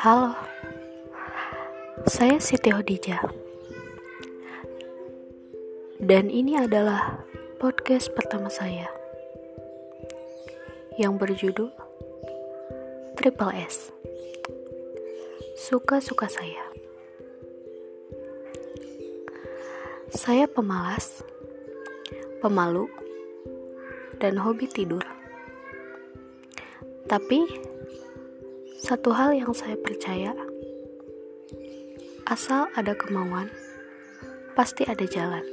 Halo, saya Siti Hodija, dan ini adalah podcast pertama saya yang berjudul Triple S. Suka-suka saya. Saya pemalas, pemalu, dan hobi tidur. Tapi satu hal yang saya percaya, asal ada kemauan, pasti ada jalan.